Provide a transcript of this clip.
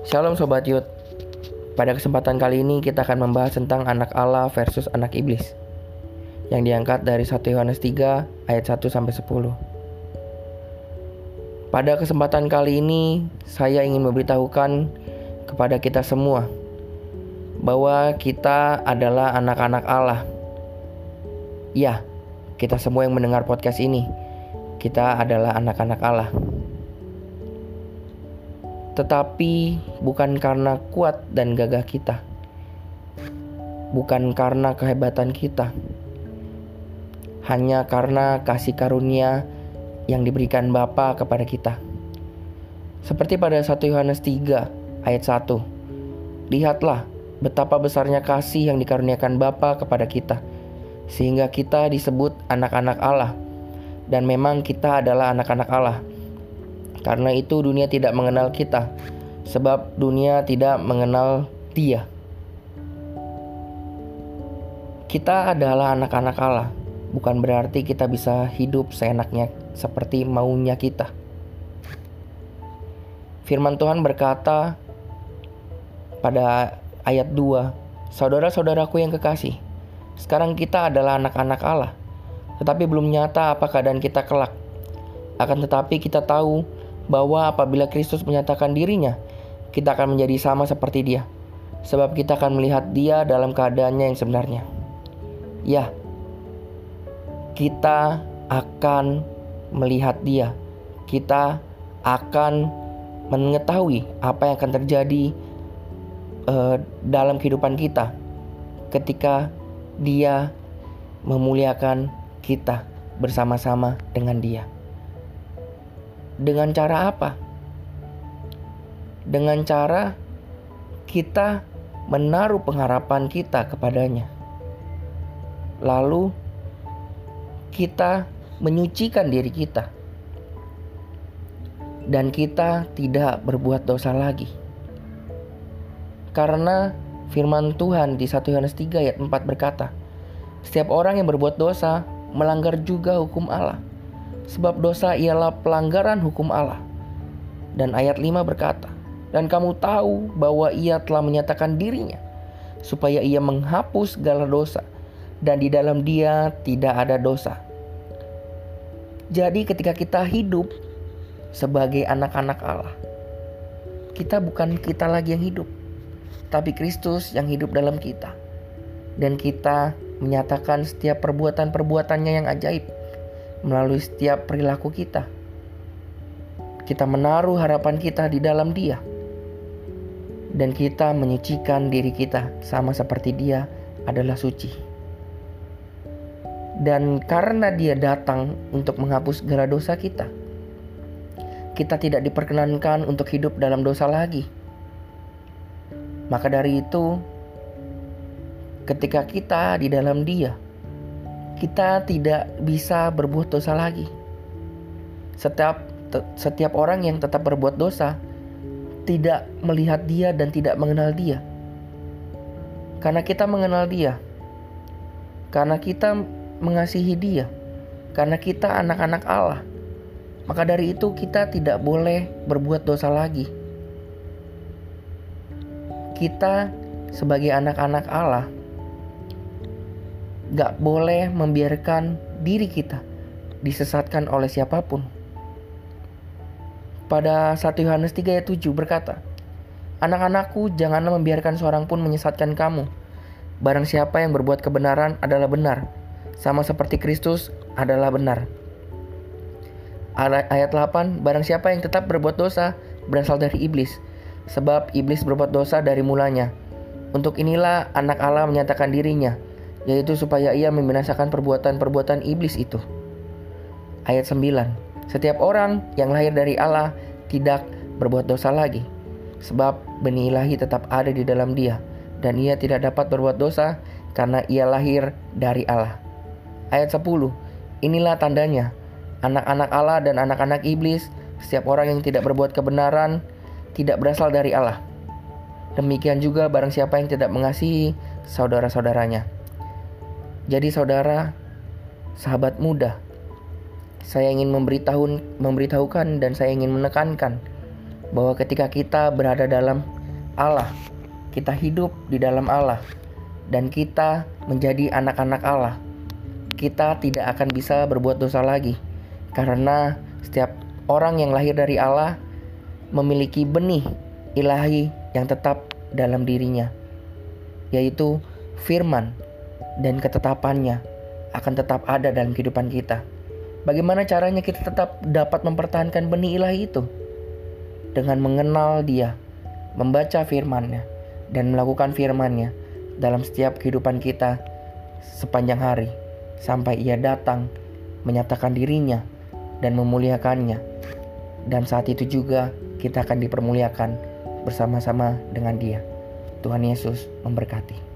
Shalom Sobat Yud. Pada kesempatan kali ini kita akan membahas tentang anak Allah versus anak iblis Yang diangkat dari 1 Yohanes 3 ayat 1 sampai 10 Pada kesempatan kali ini saya ingin memberitahukan kepada kita semua Bahwa kita adalah anak-anak Allah. Ya, kita semua yang mendengar podcast ini Kita adalah anak-anak Allah tetapi bukan karena kuat dan gagah kita, bukan karena kehebatan kita, hanya karena kasih karunia yang diberikan Bapa kepada kita. Seperti pada 1 Yohanes 3 ayat 1. Lihatlah betapa besarnya kasih yang dikaruniakan Bapa kepada kita, sehingga kita disebut anak-anak Allah. Dan memang kita adalah anak-anak Allah karena itu dunia tidak mengenal kita, sebab dunia tidak mengenal Dia. Kita adalah anak-anak Allah, bukan berarti kita bisa hidup seenaknya seperti maunya kita. Firman Tuhan berkata pada ayat 2, Saudara-saudaraku yang kekasih, sekarang kita adalah anak-anak Allah, tetapi belum nyata apa keadaan kita kelak. Akan tetapi kita tahu bahwa apabila Kristus menyatakan dirinya, kita akan menjadi sama seperti Dia, sebab kita akan melihat Dia dalam keadaannya yang sebenarnya. Ya, kita akan melihat Dia, kita akan mengetahui apa yang akan terjadi uh, dalam kehidupan kita ketika Dia memuliakan kita bersama-sama dengan Dia. Dengan cara apa? Dengan cara kita menaruh pengharapan kita kepadanya. Lalu kita menyucikan diri kita. Dan kita tidak berbuat dosa lagi. Karena firman Tuhan di 1 Yohanes 3 ayat 4 berkata, Setiap orang yang berbuat dosa melanggar juga hukum Allah sebab dosa ialah pelanggaran hukum Allah. Dan ayat 5 berkata, Dan kamu tahu bahwa ia telah menyatakan dirinya, supaya ia menghapus segala dosa, dan di dalam dia tidak ada dosa. Jadi ketika kita hidup sebagai anak-anak Allah, kita bukan kita lagi yang hidup, tapi Kristus yang hidup dalam kita. Dan kita menyatakan setiap perbuatan-perbuatannya yang ajaib melalui setiap perilaku kita. Kita menaruh harapan kita di dalam Dia, dan kita menyucikan diri kita sama seperti Dia adalah suci. Dan karena Dia datang untuk menghapus segala dosa kita, kita tidak diperkenankan untuk hidup dalam dosa lagi. Maka dari itu, ketika kita di dalam Dia, kita tidak bisa berbuat dosa lagi. Setiap setiap orang yang tetap berbuat dosa tidak melihat dia dan tidak mengenal dia. Karena kita mengenal dia. Karena kita mengasihi dia. Karena kita anak-anak Allah. Maka dari itu kita tidak boleh berbuat dosa lagi. Kita sebagai anak-anak Allah gak boleh membiarkan diri kita disesatkan oleh siapa pun. Pada 1 Yohanes 3 ayat 7 berkata, Anak-anakku, janganlah membiarkan seorang pun menyesatkan kamu. Barang siapa yang berbuat kebenaran adalah benar, sama seperti Kristus adalah benar. Ayat 8, barang siapa yang tetap berbuat dosa berasal dari iblis, sebab iblis berbuat dosa dari mulanya. Untuk inilah anak Allah menyatakan dirinya, yaitu supaya ia membinasakan perbuatan-perbuatan iblis itu. Ayat 9. Setiap orang yang lahir dari Allah tidak berbuat dosa lagi, sebab benih ilahi tetap ada di dalam dia, dan ia tidak dapat berbuat dosa karena ia lahir dari Allah. Ayat 10. Inilah tandanya, anak-anak Allah dan anak-anak iblis, setiap orang yang tidak berbuat kebenaran, tidak berasal dari Allah. Demikian juga barang siapa yang tidak mengasihi saudara-saudaranya. Jadi saudara, sahabat muda, saya ingin memberitahu, memberitahukan dan saya ingin menekankan bahwa ketika kita berada dalam Allah, kita hidup di dalam Allah, dan kita menjadi anak-anak Allah, kita tidak akan bisa berbuat dosa lagi, karena setiap orang yang lahir dari Allah memiliki benih ilahi yang tetap dalam dirinya, yaitu firman dan ketetapannya akan tetap ada dalam kehidupan kita. Bagaimana caranya kita tetap dapat mempertahankan benih ilahi itu? Dengan mengenal Dia, membaca firman-Nya, dan melakukan firman-Nya dalam setiap kehidupan kita sepanjang hari sampai Ia datang menyatakan dirinya dan memuliakannya. Dan saat itu juga kita akan dipermuliakan bersama-sama dengan Dia. Tuhan Yesus memberkati.